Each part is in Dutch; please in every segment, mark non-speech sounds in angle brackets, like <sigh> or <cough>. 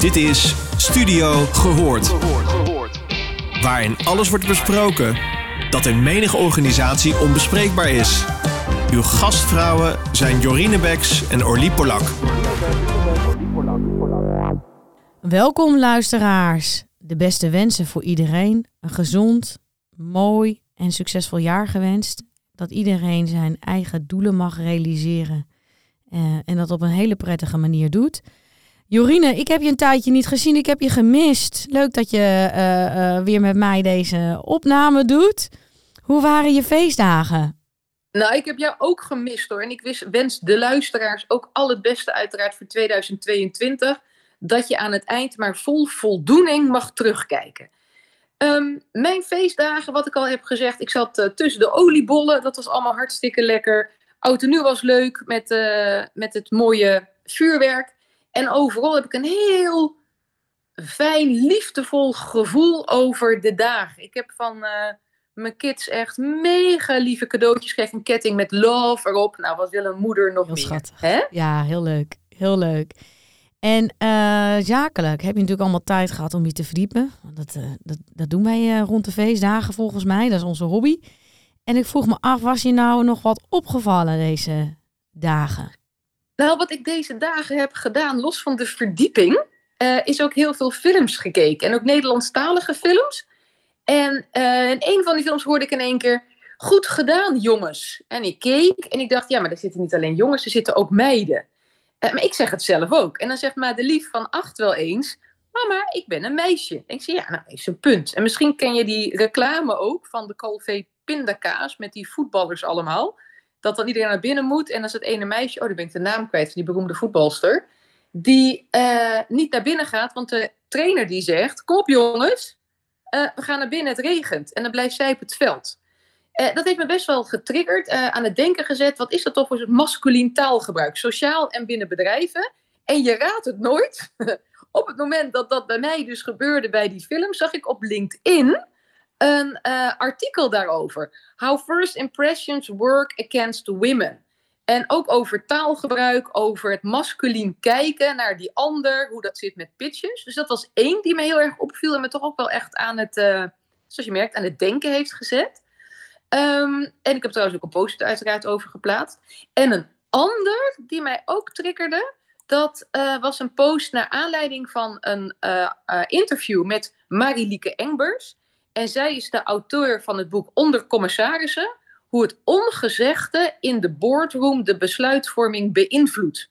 Dit is Studio Gehoord. Waarin alles wordt besproken dat in menige organisatie onbespreekbaar is. Uw gastvrouwen zijn Jorine Beks en Orlie Polak. Welkom luisteraars. De beste wensen voor iedereen. Een gezond, mooi en succesvol jaar gewenst. Dat iedereen zijn eigen doelen mag realiseren. eh, en dat op een hele prettige manier doet. Jorine, ik heb je een tijdje niet gezien. Ik heb je gemist. Leuk dat je eh, eh, weer met mij deze opname doet. Hoe waren je feestdagen? Nou, ik heb jou ook gemist hoor. En ik wens de luisteraars ook al het beste uiteraard voor 2022. Dat je aan het eind maar vol voldoening mag terugkijken. Ehm, mijn feestdagen, wat ik al heb gezegd, ik zat eh, tussen de oliebollen. Dat was allemaal hartstikke lekker. Oud en nieuw was leuk met, met het mooie vuurwerk. En overal heb ik een heel fijn, liefdevol gevoel over de dagen. Ik heb van eh, mijn kids echt mega lieve cadeautjes gekregen. Een ketting met love erop. Nou, wat wil een moeder nog Heel meer? schattig. Hè? Ja, heel leuk. Heel leuk. En eh, zakelijk heb je natuurlijk allemaal tijd gehad om je te verdiepen. Dat, eh, dat, dat doen wij rond de feestdagen volgens mij. Dat is onze hobby. En ik vroeg me af, was je nou nog wat opgevallen deze dagen? Nou, wat ik deze dagen heb gedaan, los van de verdieping, eh, is ook heel veel films gekeken. En ook Nederlandstalige films. En eh, in een van die films hoorde ik in één keer, goed gedaan jongens. En ik keek en ik dacht, ja, maar er zitten niet alleen jongens, er zitten ook meiden. Eh, maar ik zeg het zelf ook. En dan zegt Madelief van acht wel eens, mama, ik ben een meisje. En ik zeg, ja, nou, is een punt. En misschien ken je die reclame ook van de Calvé pindakaas met die voetballers allemaal dat dan iedereen naar binnen moet. En als het ene meisje, oh, dan ben ik de naam kwijt van die beroemde voetbalster, die eh, niet naar binnen gaat, want de trainer die zegt, kom jongens, eh, we gaan naar binnen, het regent. En dan blijft zij op het veld. Eh, dat heeft me best wel getriggerd, aan het denken gezet, wat is dat toch voor masculien taalgebruik, sociaal en binnen bedrijven. En je raadt het nooit. <laughs> op het moment dat dat bij mij dus gebeurde bij die film, zag ik op LinkedIn een eh, artikel daarover. How first impressions work against women. En ook over taalgebruik, over het masculien kijken naar die ander, hoe dat zit met pitches. Dus dat was één die me heel erg opviel en me toch ook wel echt aan het, eh, zoals je merkt, aan het denken heeft gezet. Ehm, en ik heb trouwens ook een post uiteraard over geplaatst. En een ander die mij ook triggerde, dat eh, was een post naar aanleiding van een interview met Marilieke Engbers. En zij is de auteur van het boek Onder Commissarissen. Hoe het ongezegde in de boardroom de besluitvorming beïnvloedt.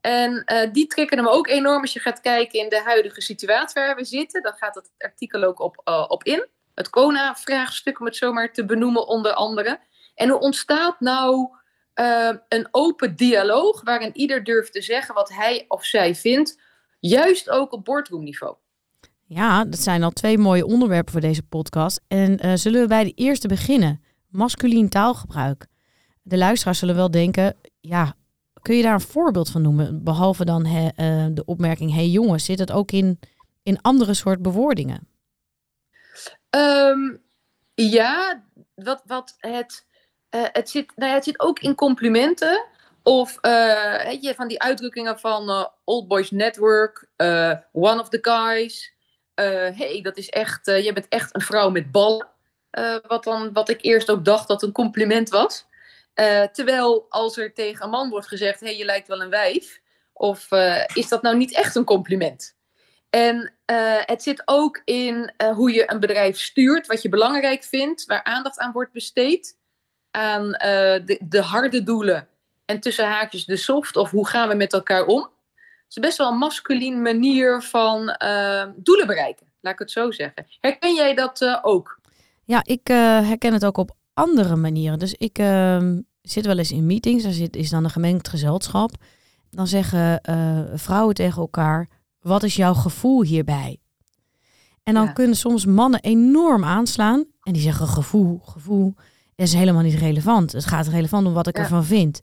En eh, die triggerde me ook enorm als je gaat kijken in de huidige situatie waar we zitten. Dan gaat het artikel ook op, eh, op in. Het CONA-vraagstuk, om het zomaar te benoemen, onder andere. En hoe ontstaat nou eh, een open dialoog waarin ieder durft te zeggen wat hij of zij vindt, juist ook op boardroomniveau? Ja, dat zijn al twee mooie onderwerpen voor deze podcast. En eh, zullen we bij de eerste beginnen? Masculien taalgebruik. De luisteraars zullen wel denken, ja, kun je daar een voorbeeld van noemen? Behalve dan eh, de opmerking, hey jongens, zit het ook in, in andere soort bewoordingen? Ehm, ja, wat, wat het, eh, het, zit, nou ja, het zit ook in complimenten. Of weet je, van die uitdrukkingen van Old Boys Network, One of the Guys. Eh, hey, dat is echt, eh, je bent echt een vrouw met ballen. Eh, wat, dan, wat ik eerst ook dacht dat een compliment was. Terwijl als er tegen een man wordt gezegd, hey, je lijkt wel een wijf. Of is dat nou niet echt een compliment? En het zit ook in hoe je een bedrijf stuurt, wat je belangrijk vindt, waar aandacht aan wordt besteed. Aan de, de harde doelen en tussen haakjes de soft, of hoe gaan we met elkaar om. Het is best wel een masculien manier van eh, doelen bereiken, laat ik het zo zeggen. Herken jij dat eh, ook? Ja, ik eh, herken het ook op andere manieren. Dus ik ehm, zit wel eens in meetings, daar zit, is dan een gemengd gezelschap. Dan zeggen eh, vrouwen tegen elkaar, wat is jouw gevoel hierbij? En dan Ja. kunnen soms mannen enorm aanslaan. En die zeggen gevoel, gevoel. Dat is helemaal niet relevant. Het gaat relevant om wat ik Ja. ervan vind.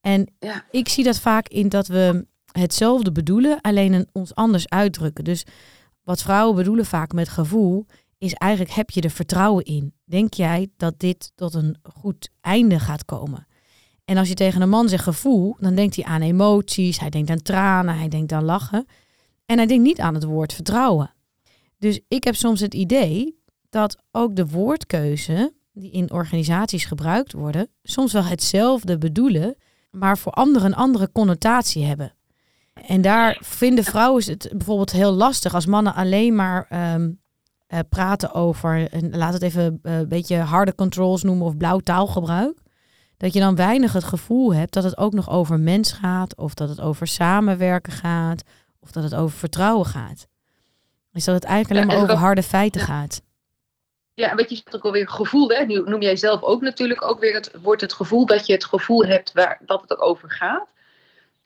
En Ja. ik zie dat vaak in dat we hetzelfde bedoelen, alleen een, ons anders uitdrukken. Dus wat vrouwen bedoelen vaak met gevoel, is eigenlijk heb je er vertrouwen in? Denk jij dat dit tot een goed einde gaat komen? En als je tegen een man zegt gevoel, dan denkt hij aan emoties, hij denkt aan tranen, hij denkt aan lachen. En hij denkt niet aan het woord vertrouwen. Dus ik heb soms het idee dat ook de woordkeuze die in organisaties gebruikt worden, soms wel hetzelfde bedoelen, maar voor anderen een andere connotatie hebben. En daar vinden vrouwen het bijvoorbeeld heel lastig als mannen alleen maar ehm, eh, praten over, en laat het even eh, een beetje harde controls noemen of blauw taalgebruik. Dat je dan weinig het gevoel hebt dat het ook nog over mens gaat, of dat het over samenwerken gaat, of dat het over vertrouwen gaat. Dus dat het eigenlijk alleen maar over harde feiten gaat. Ja, wat je zegt ook alweer gevoel, hè? nu noem jij zelf ook natuurlijk ook weer het wordt het gevoel dat je het gevoel hebt waar, dat het over gaat.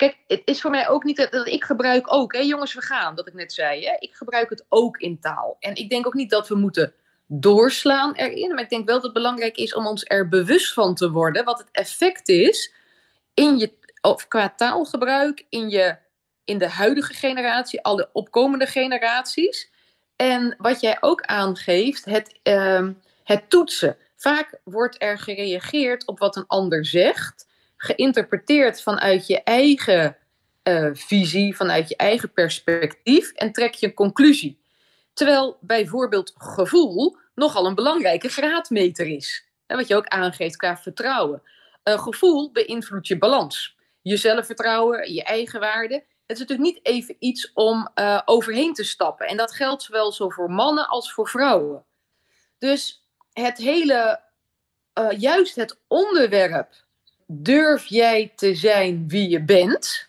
Kijk, het is voor mij ook niet dat, ik gebruik ook, hè, jongens, we gaan, dat ik net zei. Hè? Ik gebruik het ook in taal. En ik denk ook niet dat we moeten doorslaan erin. Maar ik denk wel dat het belangrijk is om ons er bewust van te worden wat het effect is in je, of qua taalgebruik in, je, in de huidige generatie, alle opkomende generaties. En wat jij ook aangeeft, het, uh, het toetsen. Vaak wordt er gereageerd op wat een ander zegt geïnterpreteerd vanuit je eigen uh, visie, vanuit je eigen perspectief en trek je een conclusie. Terwijl bijvoorbeeld gevoel nogal een belangrijke graadmeter is. En wat je ook aangeeft qua vertrouwen. Gevoel beïnvloedt je balans, je zelfvertrouwen, je eigen waarde. Het is natuurlijk niet even iets om uh, overheen te stappen. En dat geldt zowel zo voor mannen als voor vrouwen. Dus het hele, uh, juist het onderwerp durf jij te zijn wie je bent,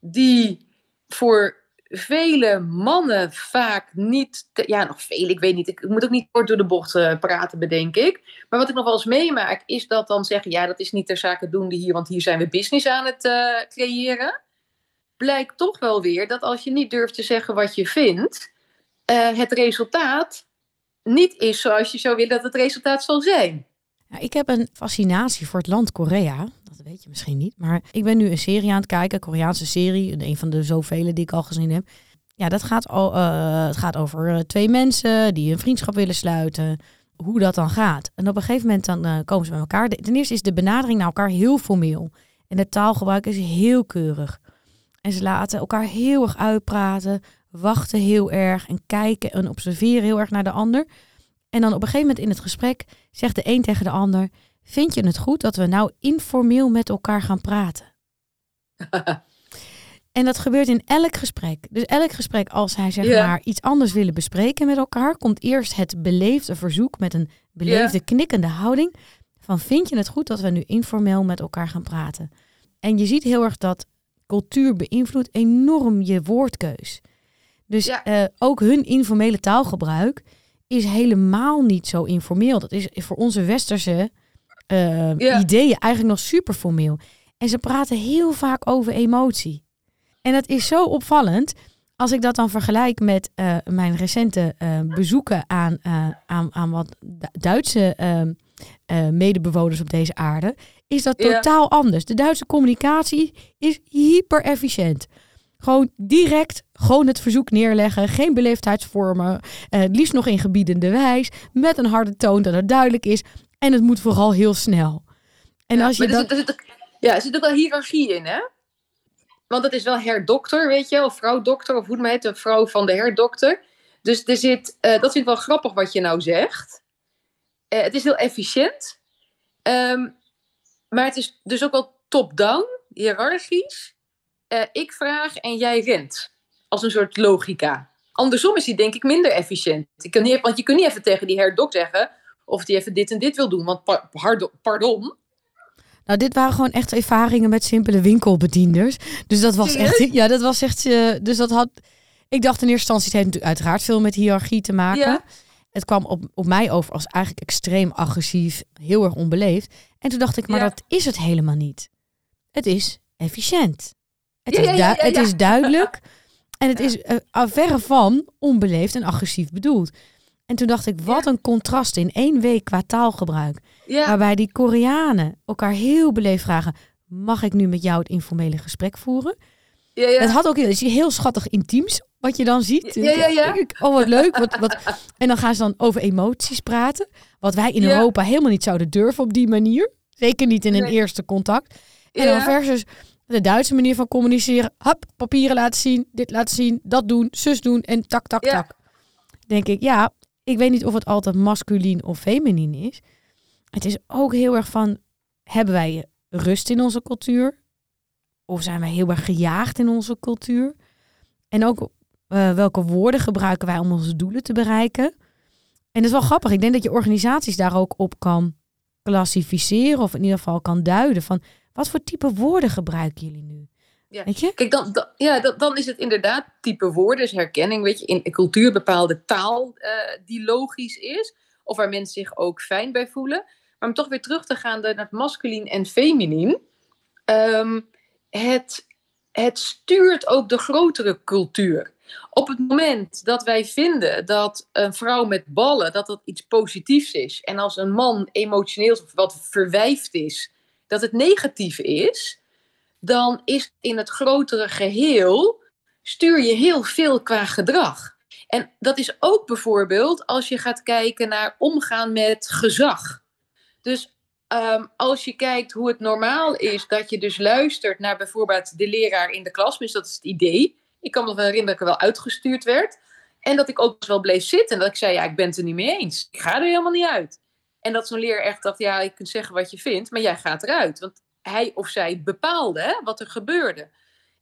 die voor vele mannen vaak niet, ja nog veel, ik weet niet, ik moet ook niet kort door de bocht uh, praten bedenk ik, maar wat ik nog wel eens meemaak is dat dan zeggen, ja dat is niet ter zake doende hier, want hier zijn we business aan het uh, creëren. Blijkt toch wel weer dat als je niet durft te zeggen wat je vindt, uh, het resultaat niet is zoals je zou willen dat het resultaat zal zijn ik heb een fascinatie voor het land Korea. Dat weet je misschien niet. Maar ik ben nu een serie aan het kijken, een Koreaanse serie. Een van de zoveel die ik al gezien heb. Ja, dat gaat, al, uh, het gaat over eh, twee mensen die een vriendschap willen sluiten. Hoe dat dan gaat. En op een gegeven moment dan uh, komen ze bij elkaar. Ten eerste is de benadering naar elkaar heel formeel. En het taalgebruik is heel keurig. En ze laten elkaar heel erg uitpraten, wachten heel erg en kijken en observeren heel erg naar de ander. En dan op een gegeven moment in het gesprek zegt de een tegen de ander: Vind je het goed dat we nou informeel met elkaar gaan praten? <laughs> en dat gebeurt in elk gesprek. Dus elk gesprek, als hij zeg maar iets anders willen bespreken met elkaar, komt eerst het beleefde verzoek met een beleefde knikkende houding. Van vind je het goed dat we nu informeel met elkaar gaan praten? En je ziet heel erg dat cultuur beïnvloedt enorm je woordkeus. Dus uh, ook hun informele taalgebruik is helemaal niet zo informeel. Dat is voor onze westerse uh, ideeën eigenlijk nog super formeel. En ze praten heel vaak over emotie. En dat is zo opvallend als ik dat dan vergelijk met uh, mijn recente uh, bezoeken aan, aan, aan wat Duitse medebewoners op deze aarde, is dat totaal anders. De Duitse communicatie is hyper efficiënt. Gewoon direct gewoon het verzoek neerleggen. Geen beleefdheidsvormen. Uh, liefst nog in gebiedende wijs. Met een harde toon dat het duidelijk is. En het moet vooral heel snel. En ja, als je er, ook, ja, er zit ook wel hiërarchie in, hè? Want het is wel herdokter, weet je, of vrouwdokter, of hoe het heet, de vrouw van de herdokter. Dus er zit, uh, dat vind ik wel grappig wat je nou zegt. Uh, het is heel efficiënt. Um, maar het is dus ook wel top-down, hiërarchisch. Uh, ik vraag en jij rent. Als een soort logica. Andersom is die denk ik minder efficiënt. Ik kan niet, want je kunt niet even tegen die herdok zeggen of die even dit en dit wil doen. Want pardon. Nou, dit waren gewoon echt ervaringen met simpele winkelbedienders. Dus dat was echt. Ja, dat was echt. Uh, dus dat had. Ik dacht in eerste instantie, het heeft natuurlijk uiteraard veel met hiërarchie te maken. Ja. Het kwam op, op mij over als eigenlijk extreem agressief, heel erg onbeleefd. En toen dacht ik, maar ja. dat is het helemaal niet. Het is efficiënt. Het, is, ja, het is duidelijk <laughs> en het is uh, verre van onbeleefd en agressief bedoeld. En toen dacht ik, wat een contrast in één week qua taalgebruik. Waarbij die Koreanen elkaar heel beleefd vragen: mag ik nu met jou het informele gesprek voeren? Ja, ja. Het had ook heel, heel schattig intiems, wat je dan ziet. Ja, ja, ja. oh, wat leuk. Wat, wat. <laughs> En dan gaan ze dan over emoties praten. Wat wij in Europa helemaal niet zouden durven op die manier. Zeker niet in een eerste contact. En dan versus De Duitse manier van communiceren. Hap, papieren laten zien, dit laten zien, dat doen, zus doen en tak, tak, Ja. tak. Denk ik, ja, ik weet niet of het altijd masculien of feminien is. Het is ook heel erg van, hebben wij rust in onze cultuur? Of zijn wij heel erg gejaagd in onze cultuur? En ook eh, welke woorden gebruiken wij om onze doelen te bereiken? En dat is wel grappig. Ik denk dat je organisaties daar ook op kan klassificeren. Of in ieder geval kan duiden van wat voor type woorden gebruiken jullie nu? Ja. Weet je? Kijk, dan, dan, ja, dan, dan is het inderdaad type woorden, dus herkenning, weet je, in een cultuur bepaalde taal eh, die logisch is, of waar mensen zich ook fijn bij voelen. Maar om toch weer terug te gaan naar het masculien en feminien, ehm, het, het stuurt ook de grotere cultuur. Op het moment dat wij vinden dat een vrouw met ballen, dat dat iets positiefs is, en als een man emotioneel of wat verwijfd is, dat het negatief is, dan is in het grotere geheel stuur je heel veel qua gedrag. En dat is ook bijvoorbeeld als je gaat kijken naar omgaan met gezag. Dus ehm, als je kijkt hoe het normaal is dat je dus luistert naar bijvoorbeeld de leraar in de klas, dus dat is het idee. Ik kan me nog herinneren dat ik er wel uitgestuurd werd. En dat ik ook wel bleef zitten en dat ik zei, ja, ik ben het er niet mee eens. Ik ga er helemaal niet uit. En dat zo'n leraar echt dacht, ja, je kunt zeggen wat je vindt, maar jij gaat eruit. Want hij of zij bepaalde wat er gebeurde.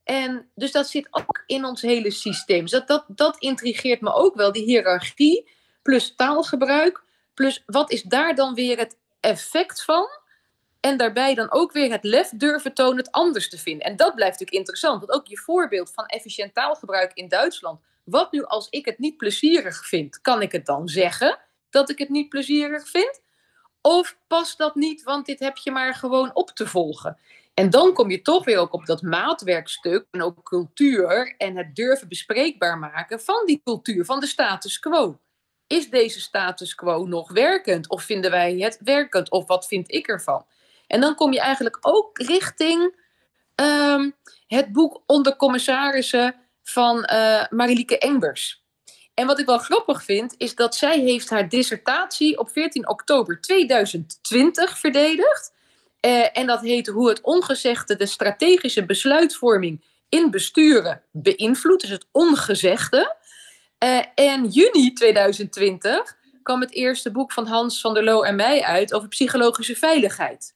En dus dat zit ook in ons hele systeem. Dus dat, dat, dat intrigeert me ook wel, die hiërarchie, plus taalgebruik, plus wat is daar dan weer het effect van? En daarbij dan ook weer het lef durven tonen het anders te vinden. En dat blijft natuurlijk interessant, want ook je voorbeeld van efficiënt taalgebruik in Duitsland. Wat nu als ik het niet plezierig vind? Kan ik het dan zeggen dat ik het niet plezierig vind? Of past dat niet, want dit heb je maar gewoon op te volgen? En dan kom je toch weer ook op dat maatwerkstuk en ook cultuur en het durven bespreekbaar maken van die cultuur, van de status quo. Is deze status quo nog werkend? Of vinden wij het werkend? Of wat vind ik ervan? En dan kom je eigenlijk ook richting ehm, het boek Onder commissarissen van eh Marilieke Engbers. En wat ik wel grappig vind, is dat zij heeft haar dissertatie op 14 oktober 2020 verdedigd. Eh, en dat heet hoe het ongezegde de strategische besluitvorming in besturen beïnvloedt. Dus het ongezegde. Eh, en juni 2020 kwam het eerste boek van Hans van der Loo en mij uit over psychologische veiligheid.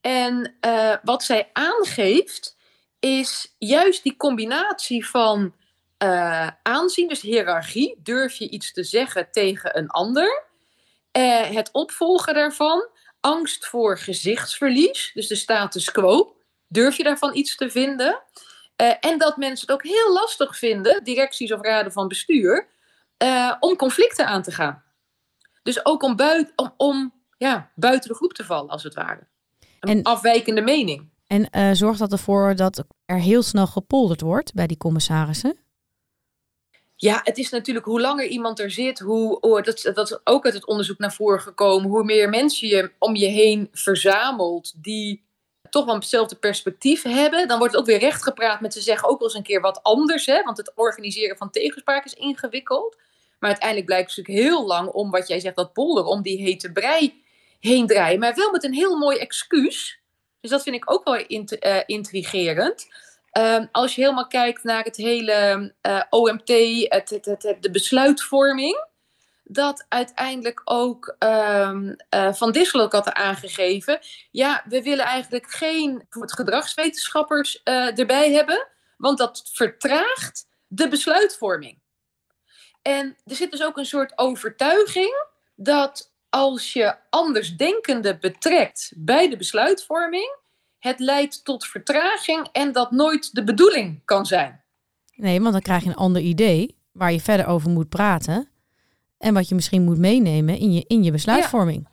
En eh, wat zij aangeeft, is juist die combinatie van eh, aanzien, dus hiërarchie. Durf je iets te zeggen tegen een ander? Eh, het opvolgen daarvan. Angst voor gezichtsverlies, dus de status quo. Durf je daarvan iets te vinden? Eh, en dat mensen het ook heel lastig vinden, directies of raden van bestuur, om conflicten aan te gaan. Dus ook om, buit, om, om ja, buiten de groep te vallen, als het ware. Een En- afwijkende mening. En zorgt dat ervoor dat er heel snel gepolderd wordt bij die commissarissen? Ja, het is natuurlijk hoe langer iemand er zit, hoe, dat, dat is ook uit het onderzoek naar voren gekomen, hoe meer mensen je om je heen verzamelt die toch wel hetzelfde perspectief hebben. Dan wordt het ook weer rechtgepraat met ze zeggen ook wel eens een keer wat anders, hè? want het organiseren van tegenspraak is ingewikkeld. Maar uiteindelijk blijkt het natuurlijk heel lang om wat jij zegt, dat polder, om die hete brei heen draaien. Maar wel met een heel mooi excuus. Dus dat vind ik ook wel eh, intrigerend. Ehm, als je helemaal kijkt naar het hele eh, OMT, het, het, de besluitvorming, dat uiteindelijk ook ehm, eh, Van Dissel had aangegeven. Ja, we willen eigenlijk geen gedragswetenschappers eh, erbij hebben, want dat vertraagt de besluitvorming. En er zit dus ook een soort overtuiging dat als je andersdenkenden betrekt bij de besluitvorming, het leidt tot vertraging en dat nooit de bedoeling kan zijn. Nee, want dan krijg je een ander idee waar je verder over moet praten. En wat je misschien moet meenemen in je, in je besluitvorming.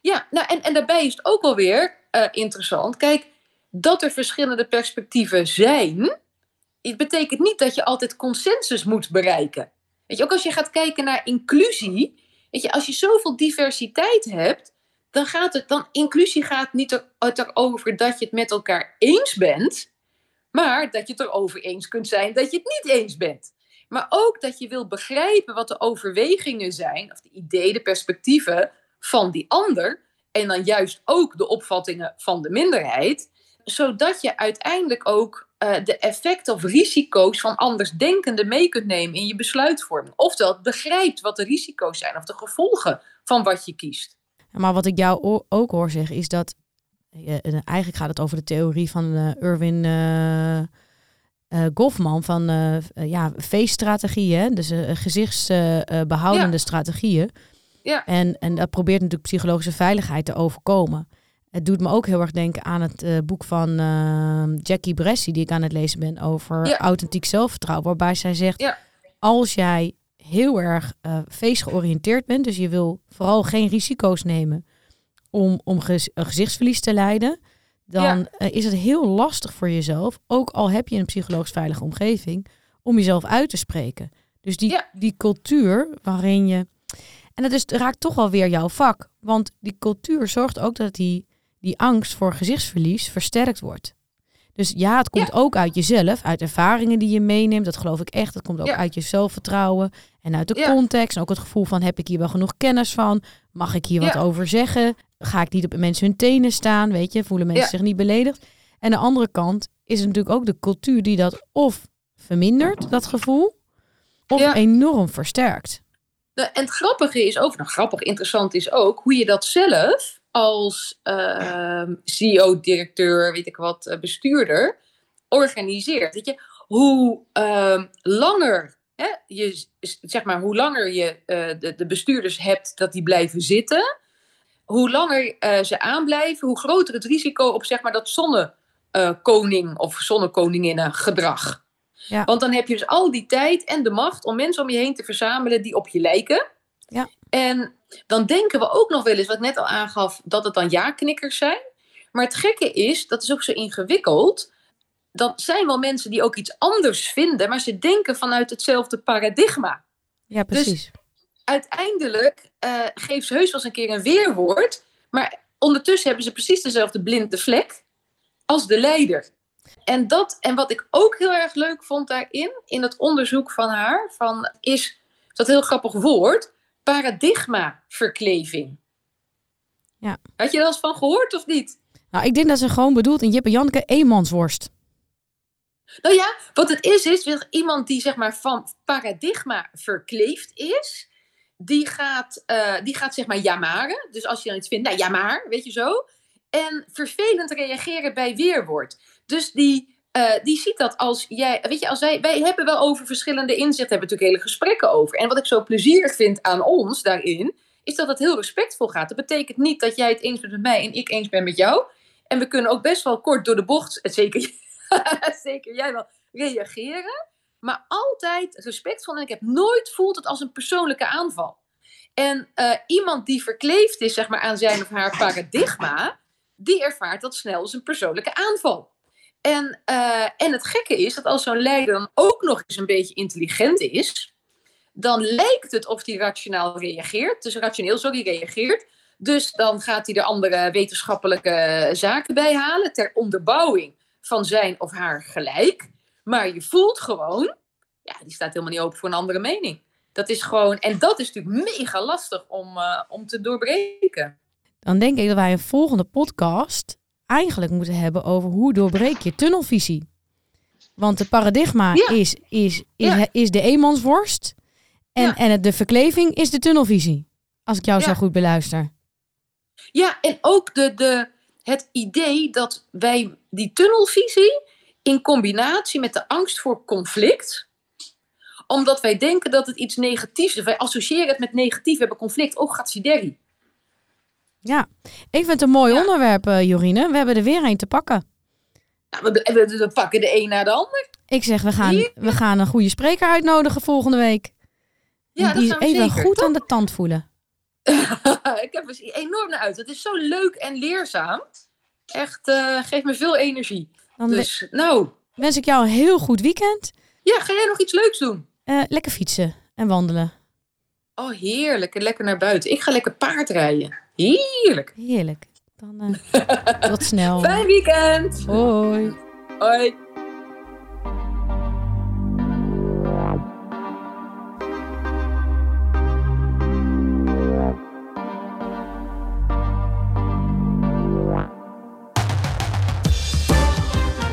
Ja, nou en, en daarbij is het ook wel weer eh, interessant. Kijk, dat er verschillende perspectieven zijn, het betekent niet dat je altijd consensus moet bereiken. Weet je, ook als je gaat kijken naar inclusie, weet je, als je zoveel diversiteit hebt, dan gaat het, dan inclusie gaat niet er, erover dat je het met elkaar eens bent, maar dat je het erover eens kunt zijn dat je het niet eens bent. Maar ook dat je wil begrijpen wat de overwegingen zijn, of de ideeën, de perspectieven van die ander. En dan juist ook de opvattingen van de minderheid. zodat je uiteindelijk ook uh, de effecten of risico's van andersdenkenden mee kunt nemen in je besluitvorming. Oftewel, begrijpt wat de risico's zijn of de gevolgen van wat je kiest. Maar wat ik jou ook hoor zeggen is dat, uh, eigenlijk gaat het over de theorie van uh, Irwin Goffman van ja, feeststrategieën, dus gezichtsbehoudende strategieën. Ja. En, en dat probeert natuurlijk psychologische veiligheid te overkomen. Het doet me ook heel erg denken aan het uh, boek van uh, Jackie Bressi, die ik aan het lezen ben over Ja. authentiek zelfvertrouwen. Waarbij zij zegt, Ja. als jij heel erg uh, feestgeoriënteerd bent, dus je wil vooral geen risico's nemen om, om gez- gezichtsverlies te lijden, dan eh, is het heel lastig voor jezelf, ook al heb je een psychologisch veilige omgeving, om jezelf uit te spreken. Dus die, Ja. die cultuur waarin je. En dat is, raakt toch wel weer jouw vak. Want die cultuur zorgt ook dat die, die angst voor gezichtsverlies versterkt wordt. Dus ja, het komt ook uit jezelf, uit ervaringen die je meeneemt. Dat geloof ik echt. Dat komt ook uit je zelfvertrouwen en uit de Ja. context. En ook het gevoel van, heb ik hier wel genoeg kennis van? Mag ik hier wat over zeggen? Ga ik niet op mensen hun tenen staan? Weet je, voelen mensen Ja. zich niet beledigd? En de andere kant is natuurlijk ook de cultuur die dat of vermindert, dat gevoel, of enorm versterkt. En het grappige is ook, nou grappig, interessant is ook, hoe je dat zelf als ehm, CEO, directeur, weet ik wat, eh, bestuurder, organiseert. Weet je, hoe ehm, langer, hè, je, zeg maar, hoe langer je eh, de, de bestuurders hebt dat die blijven zitten, hoe langer eh, ze aanblijven, hoe groter het risico op zeg maar, dat zonnekoning of zonnekoninginnen gedrag. Ja. Want dan heb je dus al die tijd en de macht om mensen om je heen te verzamelen die op je lijken. Ja. En dan denken we ook nog wel eens, wat ik net al aangaf, dat het dan ja-knikkers zijn. Maar het gekke is, dat is ook zo ingewikkeld. Dan zijn wel mensen die ook iets anders vinden, maar ze denken vanuit hetzelfde paradigma. Ja, Dus- precies. Uiteindelijk eh geeft ze heus wel eens een keer een weerwoord, maar ondertussen hebben ze precies dezelfde blinde vlek als de leider. En, dat, en wat ik ook heel erg leuk vond daarin, in het onderzoek van haar, van, is dat heel grappig woord, paradigmaverkleving. Ja. Had je er wel eens van gehoord of niet? Nou, ik denk dat ze gewoon bedoelt in Jip en Janneke eenmansworst. Nou ja, wat het is, is iemand die zeg maar van paradigma verkleefd is. Die gaat, eh, die gaat zeg maar jamaren. Dus als je dan iets vindt, nou ja maar, weet je zo. En vervelend reageren bij weerwoord. Dus die, eh, die ziet dat als jij, weet je, als wij, wij hebben wel over verschillende inzichten, hebben natuurlijk hele gesprekken over. En wat ik zo plezierig vind aan ons daarin, is dat het heel respectvol gaat. Dat betekent niet dat jij het eens bent met mij en ik eens ben met jou. En we kunnen ook best wel kort door de bocht, eh, zeker <laughs> zeker jij wel, reageren. Maar altijd respectvol. En ik heb nooit voelt het als een persoonlijke aanval. En eh, iemand die verkleefd is zeg maar, aan zijn of haar paradigma, die ervaart dat snel als een persoonlijke aanval. En, eh, en het gekke is dat als zo'n leider dan ook nog eens een beetje intelligent is, dan lijkt het of hij rationaal reageert. Dus rationeel, sorry, reageert. Dus dan gaat hij er andere wetenschappelijke zaken bij halen ter onderbouwing van zijn of haar gelijk. Maar je voelt gewoon, ja, die staat helemaal niet open voor een andere mening. Dat is gewoon, en dat is natuurlijk mega lastig om, eh, om te doorbreken. Dan denk ik dat wij een volgende podcast eigenlijk moeten hebben over hoe doorbreek je tunnelvisie. Want de paradigma Ja. is, is, is, Ja. is de eenmansworst. En, Ja. en het- de verkleving is de tunnelvisie. Als ik jou zo goed beluister. Ja, en ook de, de, het idee dat wij die tunnelvisie in combinatie met de angst voor conflict, omdat wij denken dat het iets negatiefs is. Wij associëren het met negatief, we hebben conflict. Oh, gatsideri. Ja, ik vind het een mooi Ja. onderwerp, eh, Jorine. We hebben er weer een te pakken. Nou, we, we, we pakken de een na de ander. Ik zeg, we gaan, Hier? we gaan een goede spreker uitnodigen volgende week. Ja, die dat we even zeker. goed aan de tand voelen. <laughs> <laughs> ik heb er enorm naar uit. Het is zo leuk en leerzaam. Echt, eh geeft me veel energie. Dan Dus, nou, wens ik jou een heel goed weekend. ja, ga jij nog iets leuks doen? Eh, lekker fietsen en wandelen. Oh, heerlijk. En lekker naar buiten. Ik ga lekker paardrijden. Heerlijk. Heerlijk. Dan eh, <laughs> tot snel. Fijn weekend. Hoi. Hoi.